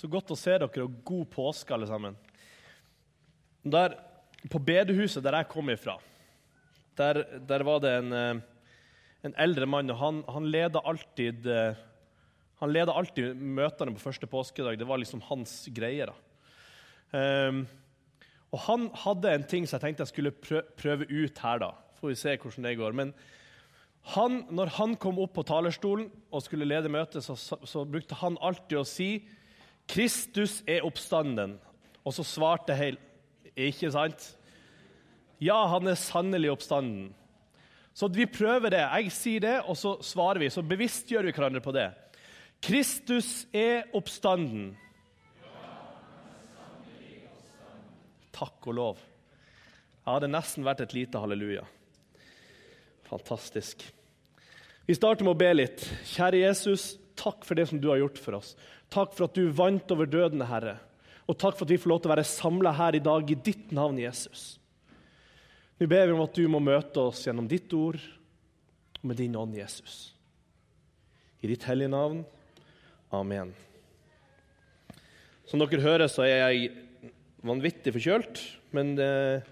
Så godt å se dere, og god påske, alle sammen. Der, på bedehuset der jeg kom ifra, der, der var det en, eh, en, eldre mann, og han, han leda alltid eh, alltid møtene på første påskedag. Det var liksom hans greie. Um, og han hadde en ting som jeg tenkte jeg skulle prøve ut her. da. Får vi se hvordan det går. Men han, når han kom opp på talerstolen og skulle lede møtet, så, så, så brukte han alltid å si 'Kristus er oppstanden'. Og så svarte Heil Ikke sant? Ja, han er sannelig oppstanden. Så vi prøver det. Jeg sier det, og så svarer vi. Så bevisstgjør vi hverandre på det. Kristus er oppstanden. Takk og lov. Ja, det hadde nesten vært et lite halleluja. Fantastisk. Vi starter med å be litt. Kjære Jesus, takk for det som du har gjort for oss. Takk for at du vant over døden, Herre. Og takk for at vi får lov til å være samla her i dag i ditt navn, Jesus. Nå ber vi om at du må møte oss gjennom ditt ord og med din ånd, Jesus. I ditt hellige navn. Amen. Som dere hører, så er jeg vanvittig forkjølt, men eh,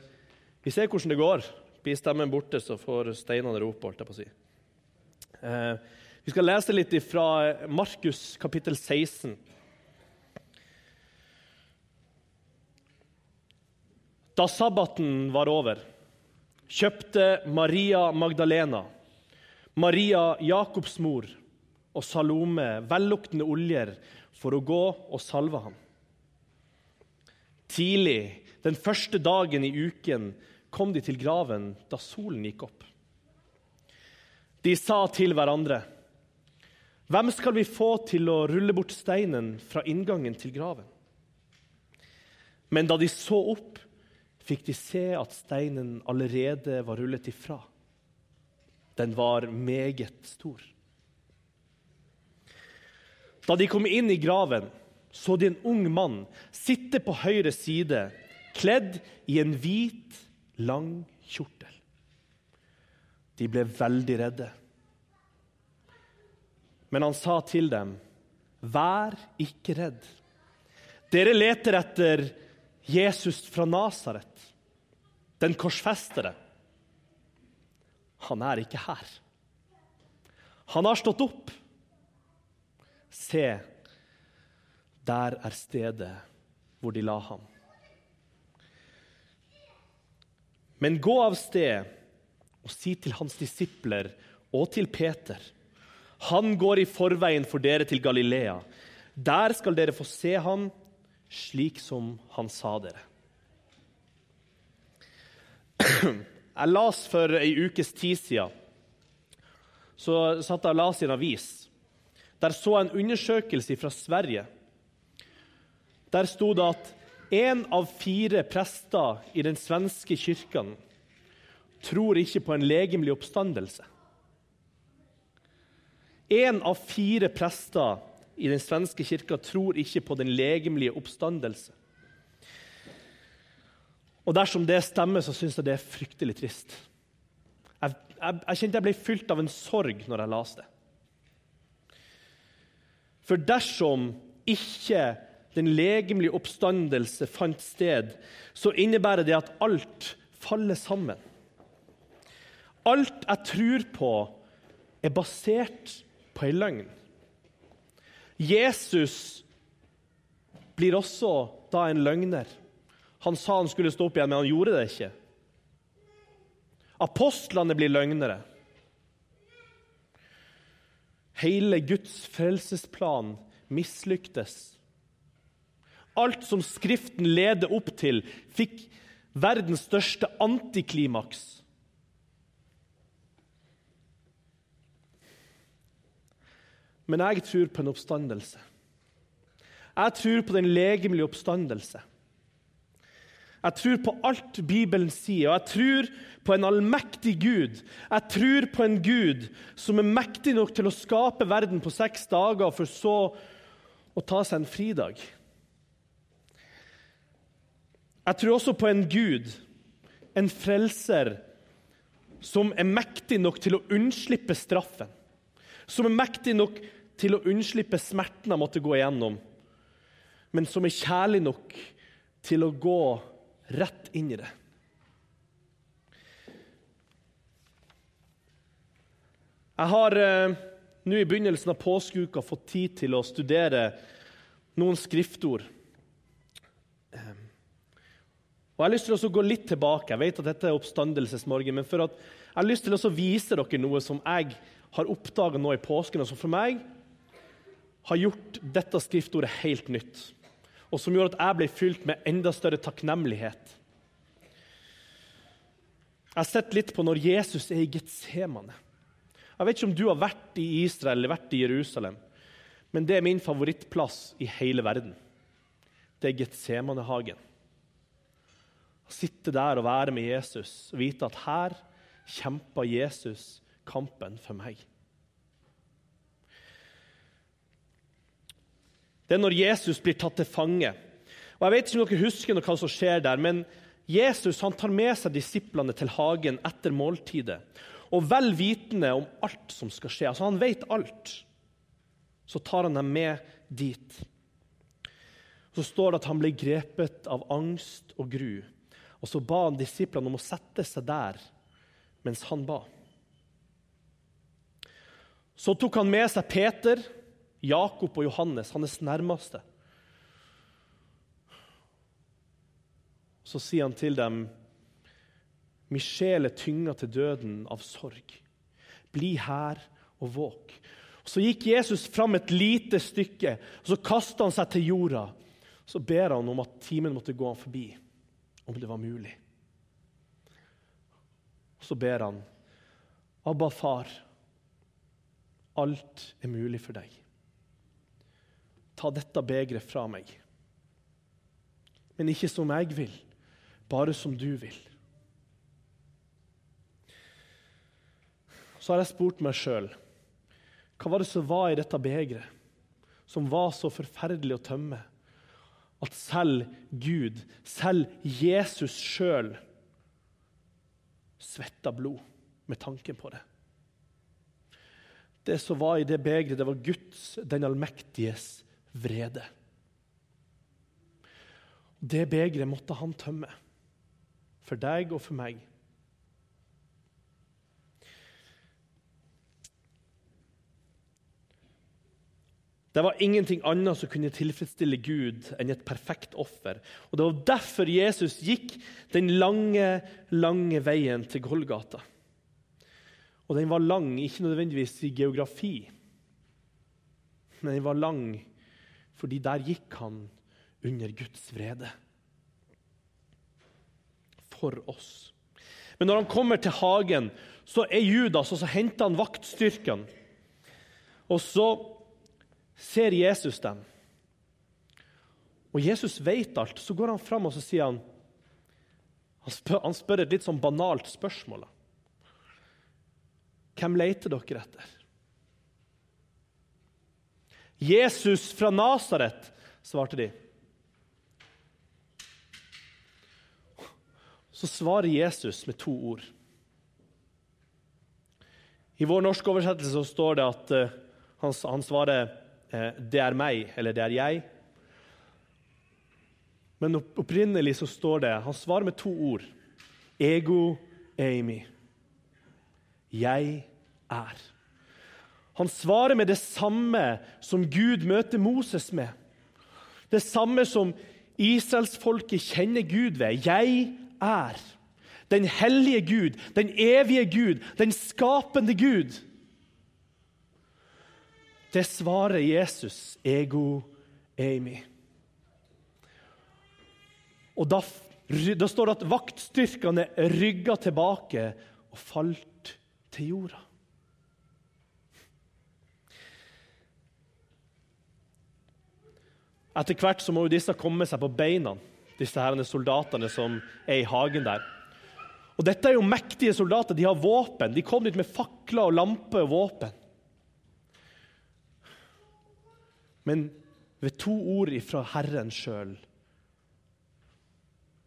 vi ser hvordan det går. Blir stemmen borte, så får steinene rope, holdt jeg på å si. Eh, vi skal lese litt fra Markus kapittel 16. Da sabbaten var over, kjøpte Maria Magdalena, Maria Jakobs mor og Salome velluktende oljer for å gå og salve ham. Tidlig den første dagen i uken kom de til graven da solen gikk opp. De sa til hverandre hvem skal vi få til å rulle bort steinen fra inngangen til graven? Men da de så opp, fikk de se at steinen allerede var rullet ifra. Den var meget stor. Da de kom inn i graven, så de en ung mann sitte på høyre side, kledd i en hvit, lang kjortel. De ble veldig redde. Men han sa til dem, 'Vær ikke redd.' Dere leter etter Jesus fra Nasaret, den korsfestede. Han er ikke her. Han har stått opp. Se, der er stedet hvor de la ham. Men gå av sted og si til hans disipler og til Peter han går i forveien for dere til Galilea. Der skal dere få se ham slik som han sa dere. Jeg las for ei ukes tid siden så satt jeg og las i en avis. Der så jeg en undersøkelse fra Sverige. Der sto det at én av fire prester i den svenske kirken tror ikke på en legemlig oppstandelse. Én av fire prester i den svenske kirka tror ikke på den legemlige oppstandelse. Og Dersom det stemmer, så syns jeg det er fryktelig trist. Jeg, jeg, jeg, kjente jeg ble fylt av en sorg når jeg leste det. For dersom ikke den legemlige oppstandelse fant sted, så innebærer det at alt faller sammen. Alt jeg tror på, er basert på ei løgn. Jesus blir også da en løgner. Han sa han skulle stå opp igjen, men han gjorde det ikke. Apostlene blir løgnere. Hele Guds frelsesplan mislyktes. Alt som Skriften leder opp til, fikk verdens største antiklimaks. Men jeg tror på en oppstandelse. Jeg tror på den legemlige oppstandelse. Jeg tror på alt Bibelen sier, og jeg tror på en allmektig Gud. Jeg tror på en Gud som er mektig nok til å skape verden på seks dager, for så å ta seg en fridag. Jeg tror også på en Gud, en frelser, som er mektig nok til å unnslippe straffen. Som er mektig nok til å unnslippe smerten jeg måtte gå igjennom. men som er kjærlig nok til å gå rett inn i det. Jeg har eh, nå i begynnelsen av påskeuka fått tid til å studere noen skriftord. Eh, og Jeg har lyst til å gå litt tilbake. Jeg vet at dette er oppstandelsesmorgen, men for at jeg har lyst til å vise dere noe som jeg har oppdaga nå i påsken, og som for meg har gjort dette skriftordet helt nytt. Og som gjorde at jeg ble fylt med enda større takknemlighet. Jeg har sett litt på når Jesus er i Getsemane. Jeg vet ikke om du har vært i Israel eller vært i Jerusalem, men det er min favorittplass i hele verden. Det er Getsemanehagen. Å sitte der og være med Jesus og vite at her kjemper Jesus kampen for meg. Det er når Jesus blir tatt til fange. Og Jeg vet ikke om dere husker hva som skjer der, men Jesus han tar med seg disiplene til hagen etter måltidet og vel vitende om alt som skal skje. Altså Han vet alt. Så tar han dem med dit. Så står det at han ble grepet av angst og gru. Og så ba han disiplene om å sette seg der mens han ba. Så tok han med seg Peter, Jakob og Johannes, hans nærmeste. Så sier han til dem Min sjel er tynga til døden av sorg. Bli her og våk. Så gikk Jesus fram et lite stykke, og så kasta han seg til jorda. Så ber han om at timen måtte gå han forbi, om det var mulig. Så ber han, Abba, far, alt er mulig for deg. Ta dette begeret fra meg. Men ikke som jeg vil, bare som du vil. så har jeg spurt meg sjøl hva var det som var i dette begeret som var så forferdelig å tømme at selv Gud, selv Jesus sjøl, svetta blod med tanken på det. Det som var i det begeret, det var Guds, den allmektiges, vrede. Det begeret måtte han tømme. For deg og for meg. Det var ingenting annet som kunne tilfredsstille Gud enn et perfekt offer. Og Det var derfor Jesus gikk den lange, lange veien til Golgata. Og den var lang, ikke nødvendigvis i geografi, men den var lang fordi der gikk han under Guds vrede. For oss. Men når han kommer til hagen, så er Judas, og så henter han vaktstyrken. Og så ser Jesus dem. Og Jesus vet alt. Så går han fram og så sier han han spør, han spør et litt sånn banalt spørsmål. Hvem leter dere etter? Jesus fra Nasaret, svarte de. Så svarer Jesus med to ord. I vår norske oversettelse så står det at uh, han, han svarer Eh, 'det er meg' eller 'det er jeg'. Men opprinnelig så står det Han svarer med to ord. Ego Amy. Jeg er. Han svarer med det samme som Gud møter Moses med. Det samme som israelsfolket kjenner Gud ved. Jeg er. Den hellige Gud, den evige Gud, den skapende Gud. Det svarer Jesus, ego Amy. Og da, da står det at vaktstyrkene rygga tilbake og falt til jorda. Etter hvert så må jo disse komme seg på beina, disse herrene soldatene som er i hagen der. Og Dette er jo mektige soldater. De har våpen. De kom dit med fakler og lamper og våpen. Men ved to ord ifra Herren sjøl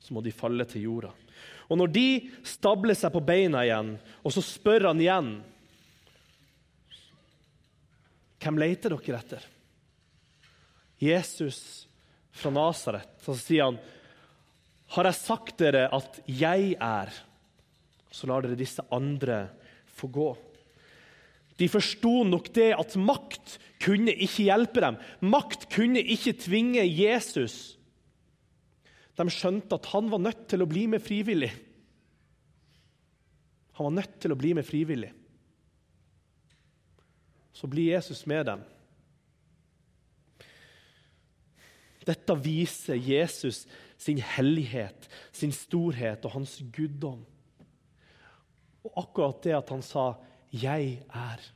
så må de falle til jorda. Og når de stabler seg på beina igjen, og så spør han igjen Hvem leter dere etter? Jesus fra Nasaret. Så sier han, 'Har jeg sagt dere at jeg er?' Så lar dere disse andre få gå. De forsto nok det at makt kunne ikke hjelpe dem. Makt kunne ikke tvinge Jesus. De skjønte at han var nødt til å bli med frivillig. Han var nødt til å bli med frivillig. Så blir Jesus med dem. Dette viser Jesus sin hellighet, sin storhet og hans guddom. Og akkurat det at han sa 'jeg er',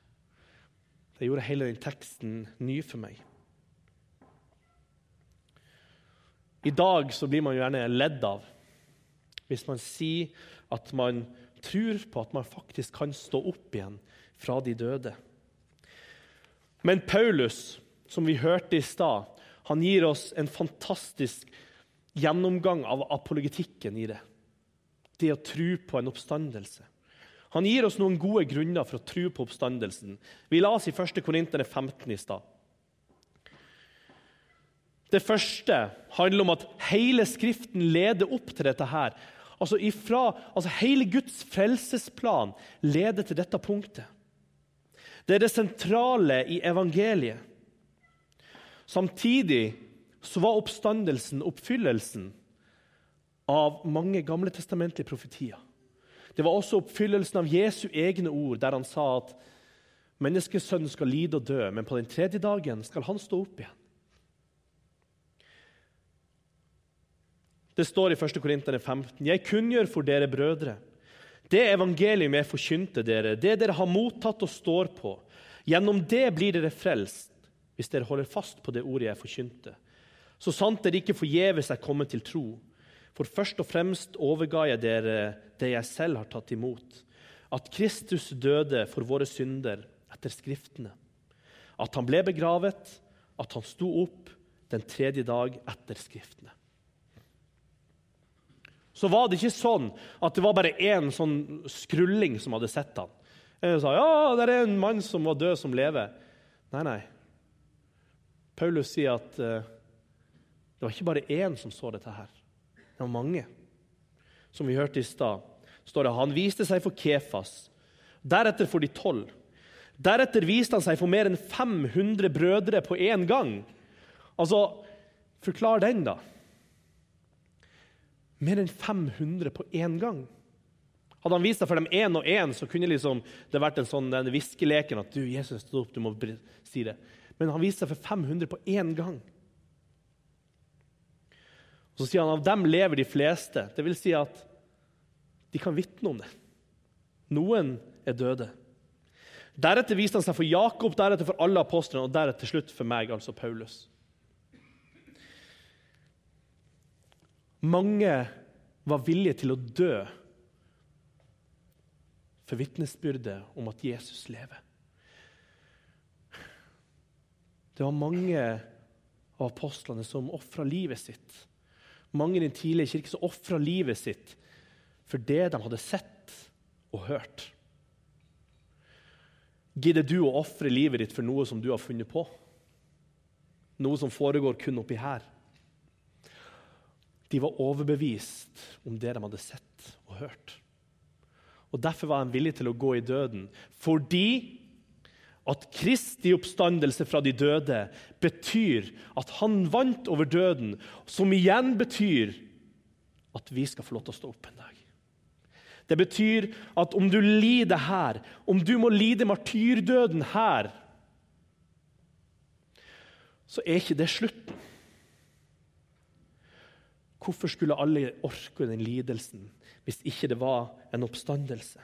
det gjorde hele den teksten ny for meg. I dag så blir man jo gjerne ledd av hvis man sier at man tror på at man faktisk kan stå opp igjen fra de døde. Men Paulus, som vi hørte i stad, han gir oss en fantastisk gjennomgang av apologetikken i det. Det å tro på en oppstandelse. Han gir oss noen gode grunner for å tro på oppstandelsen. Vi la oss i 1. Korinterne 15 i stad. Det første handler om at hele Skriften leder opp til dette. her. Altså, ifra, altså Hele Guds frelsesplan leder til dette punktet. Det er det sentrale i evangeliet. Samtidig så var oppstandelsen oppfyllelsen av mange gamle testamentlige profetier. Det var også oppfyllelsen av Jesu egne ord, der han sa at menneskesønnen skal lide og dø, men på den tredje dagen skal han stå opp igjen. Det står i 1. Korinterne 15.: Jeg kunngjør for dere brødre det evangelium jeg forkynte dere, det dere har mottatt og står på. Gjennom det blir dere frelst, hvis dere holder fast på det ordet jeg forkynte. Så sant dere ikke forgjeves er kommet til tro. For først og fremst overga jeg dere det jeg selv har tatt imot. At Kristus døde for våre synder etter Skriftene. At han ble begravet, at han sto opp den tredje dag etter Skriftene. Så var det ikke sånn at det var bare én sånn skrulling som hadde sett han. En sa ja, det er en mann som var død, som lever. Nei, nei. Paulus sier at uh, det var ikke bare én som så dette her. Det var mange. Som vi hørte i stad, står det han viste seg for Kefas, deretter for de tolv. Deretter viste han seg for mer enn 500 brødre på én gang. Altså, forklar den, da. Mer enn 500 på én gang. Hadde han vist seg for dem én og én, så kunne liksom det vært en sånn hviskeleken at du, Jesus, stå opp, du må si det. Men han viste seg for 500 på én gang. Og Så sier han av dem lever de fleste. Det vil si at de kan vitne om det. Noen er døde. Deretter viste han seg for Jakob, deretter for alle apostlene og deretter til slutt for meg, altså Paulus. Mange var villige til å dø for vitnesbyrdet om at Jesus lever. Det var mange av apostlene som ofra livet sitt mange i den tidlige kirke som ofra livet sitt for det de hadde sett og hørt. Gidder du å ofre livet ditt for noe som du har funnet på? Noe som foregår kun oppi her? De var overbevist om det de hadde sett og hørt. Og Derfor var de villige til å gå i døden. Fordi at Kristi oppstandelse fra de døde betyr at han vant over døden, som igjen betyr at vi skal få lov til å stå opp en dag. Det betyr at om du lider her, om du må lide martyrdøden her, så er ikke det slutten. Hvorfor skulle alle orke den lidelsen hvis ikke det var en oppstandelse?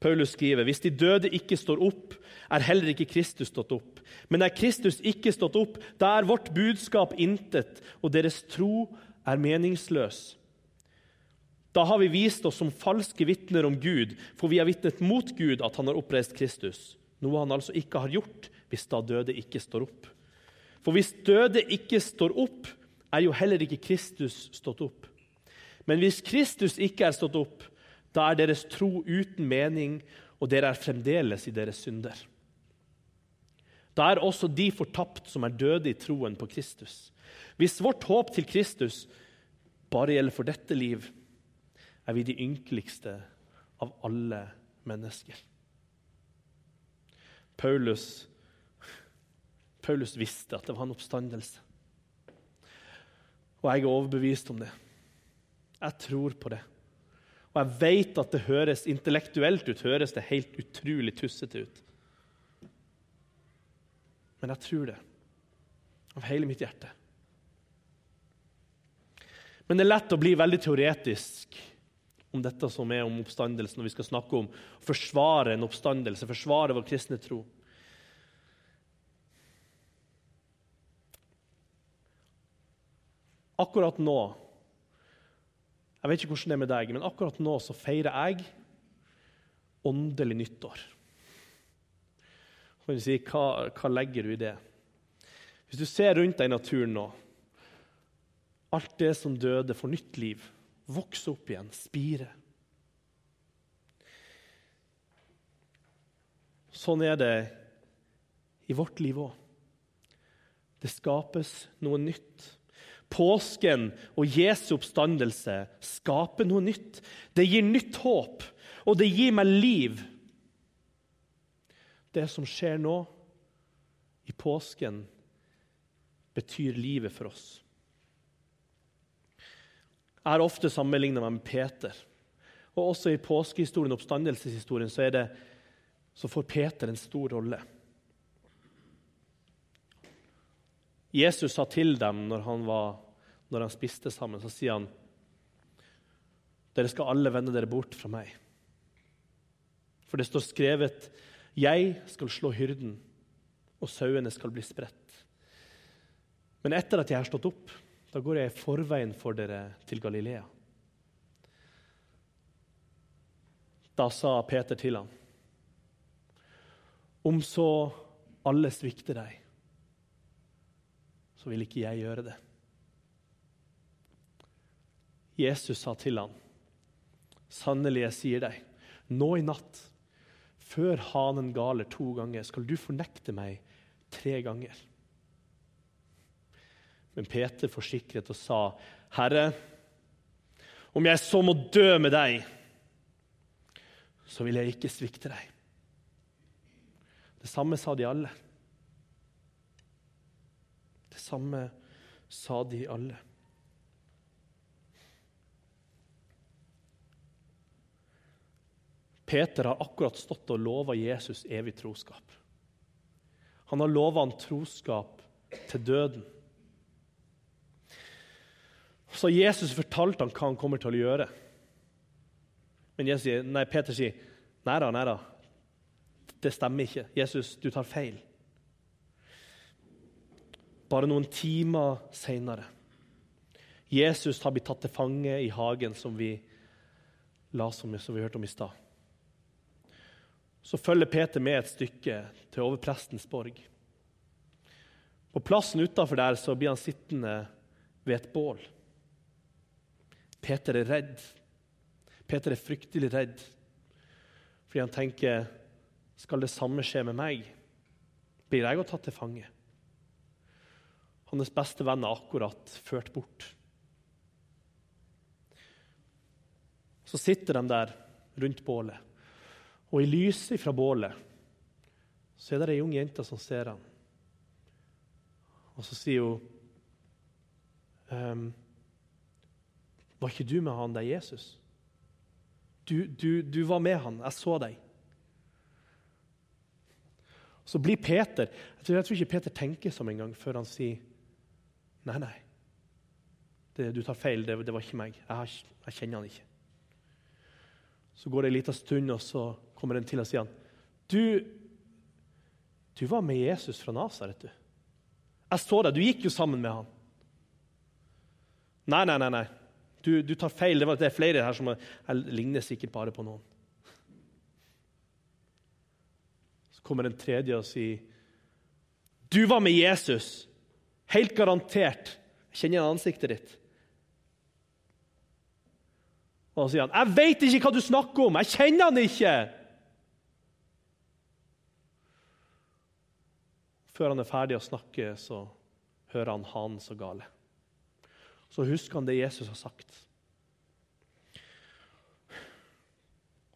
Paulus skriver hvis de døde ikke står opp, er heller ikke Kristus stått opp. Men er Kristus ikke stått opp, da er vårt budskap intet, og deres tro er meningsløs. Da har vi vist oss som falske vitner om Gud, for vi har vitnet mot Gud at han har oppreist Kristus, noe han altså ikke har gjort hvis da døde ikke står opp. For hvis døde ikke står opp, er jo heller ikke Kristus stått opp. Men hvis Kristus ikke er stått opp, da er deres tro uten mening, og dere er fremdeles i deres synder. Da er også de fortapt som er døde i troen på Kristus. Hvis vårt håp til Kristus bare gjelder for dette liv, er vi de ynkeligste av alle mennesker. Paulus, Paulus visste at det var en oppstandelse. Og jeg er overbevist om det. Jeg tror på det. Og jeg vet at det høres intellektuelt ut, høres det helt utrolig tussete ut. Men jeg tror det av hele mitt hjerte. Men det er lett å bli veldig teoretisk om dette som er om oppstandelsen, når vi skal snakke om å forsvare en oppstandelse, forsvare vår kristne tro. Akkurat nå Jeg vet ikke hvordan det er med deg, men akkurat nå så feirer jeg åndelig nyttår. Hva, hva legger du i det? Hvis du ser rundt deg i naturen nå Alt det som døde, får nytt liv. Vokser opp igjen, spire. Sånn er det i vårt liv òg. Det skapes noe nytt. Påsken og Jesu oppstandelse skaper noe nytt. Det gir nytt håp, og det gir meg liv. Det som skjer nå, i påsken, betyr livet for oss. Jeg har ofte sammenligna meg med Peter. Og Også i påskehistorien og oppstandelseshistorien så, det, så får Peter en stor rolle. Jesus sa til dem når han, var, når han spiste sammen, så sier han dere skal alle vende dere bort fra meg. For det står skrevet jeg skal slå hyrden, og sauene skal bli spredt. Men etter at jeg har stått opp, da går jeg i forveien for dere til Galilea. Da sa Peter til ham, om så alle svikter deg, så vil ikke jeg gjøre det. Jesus sa til ham, sannelig, jeg sier deg, nå i natt, før hanen galer to ganger, skal du fornekte meg tre ganger. Men Peter forsikret og sa, Herre, om jeg så må dø med deg, så vil jeg ikke svikte deg. Det samme sa de alle. Det samme sa de alle. Peter har akkurat stått og lova Jesus evig troskap. Han har lova han troskap til døden. Så Jesus fortalte han hva han kommer til å gjøre. Men Jesus, nei, Peter sier nei da. Det stemmer ikke. Jesus, du tar feil. Bare noen timer seinere. Jesus har blitt tatt til fange i hagen som vi, som vi hørte om i stad så følger Peter med et stykke til overprestens borg. På plassen utafor der så blir han sittende ved et bål. Peter er redd. Peter er fryktelig redd fordi han tenker skal det samme skje med meg? Blir jeg òg tatt til fange? Hans beste venn er akkurat ført bort. Så sitter de der rundt bålet. Og i lyset fra bålet så er det ei ung jente som ser ham. Og så sier hun ehm, Var ikke du med han der Jesus? Du, du, du var med han. Jeg så deg. Så blir Peter Jeg tror, ikke Peter tenker som en gang før han sier Nei, nei. Det, du tar feil. Det, det var ikke meg. Jeg, har, jeg kjenner han ikke. Så går det en liten stund, og så kommer en til og sier han, du, du var med Jesus fra Nasaret, du. Jeg så deg, du gikk jo sammen med han. Nei, nei, nei. nei. Du, du tar feil. Det, var, det, er flere her som jeg ligner sikkert bare på noen. Så kommer en tredje og sier, du var med Jesus. Helt garantert. Jeg kjenner ansiktet ditt. Og så sier han, 'Jeg veit ikke hva du snakker om! Jeg kjenner han ikke!' Før han er ferdig å snakke, så hører han hanen så gale. Så husker han det Jesus har sagt.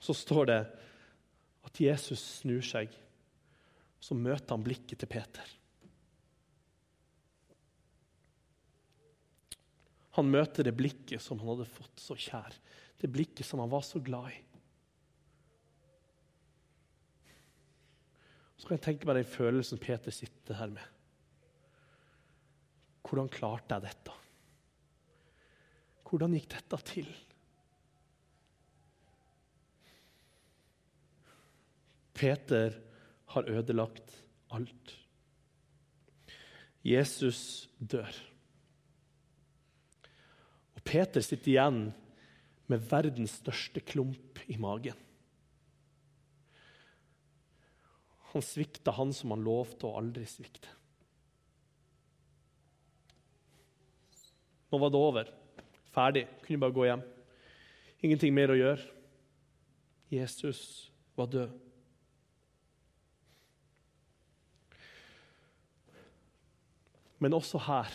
Så står det at Jesus snur seg, så møter han blikket til Peter. Han møter det blikket som han hadde fått så kjær, det blikket som han var så glad i. Så kan jeg tenke meg den følelsen Peter sitter her med. Hvordan klarte jeg dette? Hvordan gikk dette til? Peter har ødelagt alt. Jesus dør. Og Peter sitter igjen med verdens største klump i magen. Han svikta han som han lovte å aldri svikte. Nå var det over. Ferdig. Kunne bare gå hjem. Ingenting mer å gjøre. Jesus var død. Men også her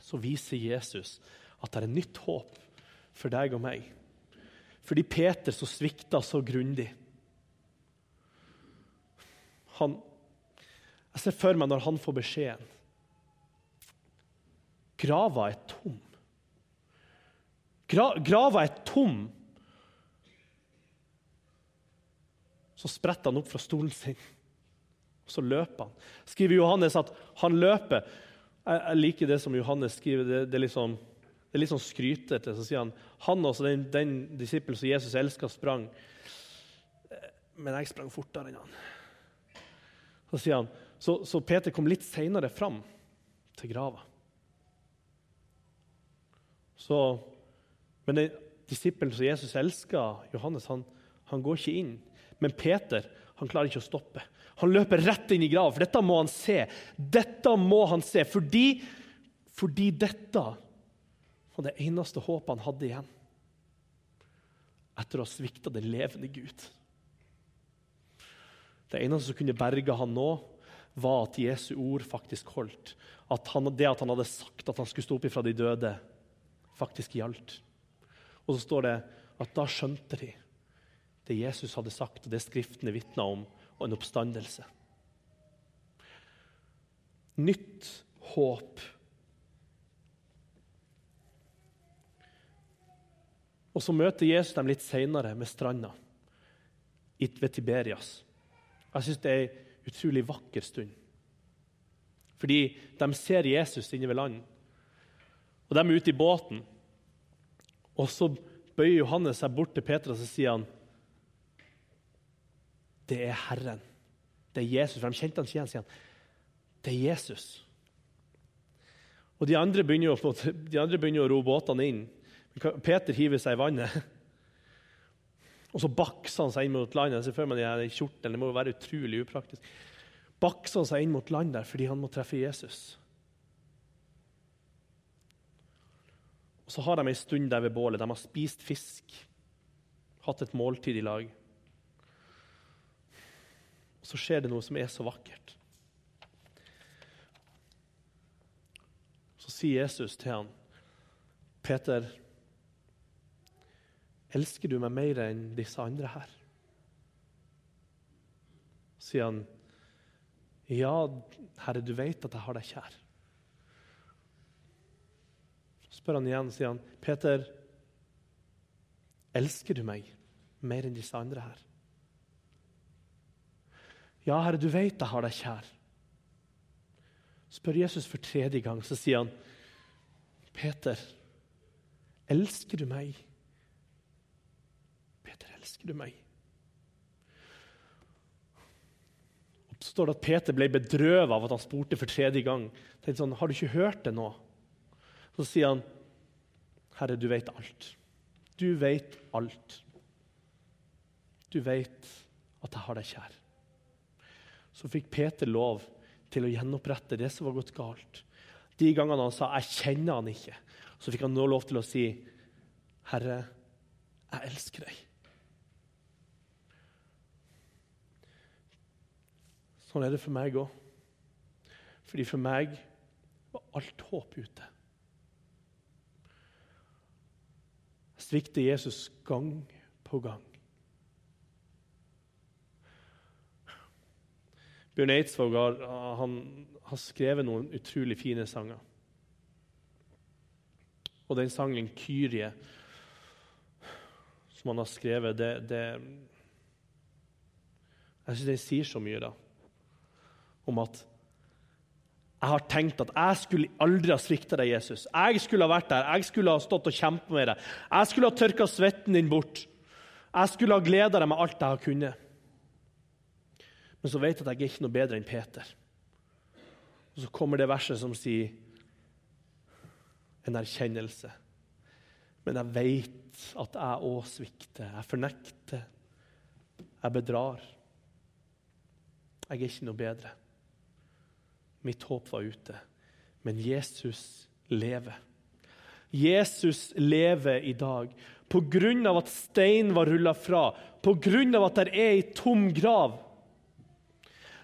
så viser Jesus at det er nytt håp for deg og meg. Fordi Peter så svikta så grundig han, Jeg ser for meg når han får beskjeden. Grava er tom. Gra, grava er tom. Så spretter han opp fra stolen sin, og så løper han. Skriver Johannes at han løper. Jeg, jeg liker det som Johannes skriver. Det, det, er, liksom, det er litt sånn skrytete. Så sier han han også, den, den disippelen som Jesus elska, sprang. Men jeg sprang fortere enn han. Så sier han, så, så Peter kom litt seinere fram til grava. Så, men den disippelen som Jesus elska, Johannes, han, han, går ikke inn. Men Peter han klarer ikke å stoppe. Han løper rett inn i grava, for dette må han se. Dette må han se, fordi, fordi dette var det eneste håpet han hadde igjen etter å ha svikta det levende Gud. Det eneste som kunne berge han nå, var at Jesu ord faktisk holdt. At han, det at han hadde sagt at han skulle stå opp ifra de døde, faktisk gjaldt. Og så står det at da skjønte de det Jesus hadde sagt, og det Skriftene vitna om, og en oppstandelse. Nytt håp. Og så møter Jesus dem litt seinere med stranda ved Tiberias. Jeg syns det er en utrolig vakker stund. Fordi de ser Jesus inne ved land. Og de er ute i båten. Og så bøyer Johannes seg bort til Peter og så sier han, det er Herren. Det er Jesus. For de kjente han ikke igjen. sier han. Det er Jesus. Og De andre begynner begynner å ro båtene inn. Peter hiver seg i vannet. Og så bakser han seg inn mot landet. ser for den kjortelen. Det må jo være utrolig upraktisk. Bakser han seg inn mot land der fordi han må treffe Jesus. Og Så har de ei stund der ved bålet. De har spist fisk, hatt et måltid i lag. Og Så skjer det noe som er så vakkert. Så sier Jesus til han, Peter Elsker du meg mer enn disse andre her? sier han, Ja, Herre, du vet at jeg har deg kjær. Så spør han igjen, sier han, Peter, elsker du meg mer enn disse andre her? Ja, Herre, du vet jeg har deg kjær. Spør Jesus for tredje gang, så sier han, Peter, elsker du meg elsker du meg? Og så står det at Peter ble bedrøvet av at han spurte for tredje gang. Tenkte sånn, Har du ikke hørt det nå? Så sier han, Herre, du vet alt. Du vet alt. Du vet at jeg har deg kjær. Så fikk Peter lov til å gjenopprette det som var gått galt. De gangene han sa 'jeg kjenner han ikke', så fikk han nå lov til å si 'Herre, jeg elsker deg'. Sånn er det for meg òg. Fordi for meg var alt håp ute. Jeg svikter Jesus gang på gang. Bjørn Eidsvåg har, han, har skrevet noen utrolig fine sanger. Og den sangen 'Kyrie', som han har skrevet, det, det Jeg syns den sier så mye da, om at jeg har tenkt at jeg skulle aldri ha svikta deg, Jesus. Jeg skulle ha vært der, jeg skulle ha stått og kjempet med deg. Jeg skulle ha tørka svetten din bort. Jeg skulle ha gleda deg med alt jeg har kunnet. Men så vet jeg at jeg er ikke noe bedre enn Peter. Og så kommer det verset som sier en erkjennelse. Men jeg vet at jeg òg svikter. Jeg fornekter. Jeg bedrar. Jeg er ikke noe bedre. Mitt håp var ute. Men Jesus lever. Jesus lever i dag. På grunn av at steinen var rulla fra, på grunn av at det er ei tom grav,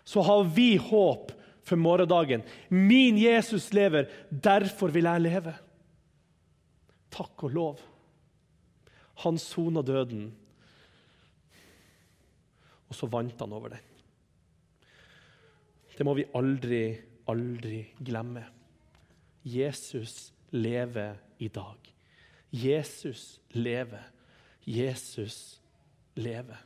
så har vi håp for morgendagen. Min Jesus lever, derfor vil jeg leve. Takk og lov. Han sona døden, og så vant han over den. Det må vi aldri, aldri glemme. Jesus lever i dag. Jesus lever. Jesus lever.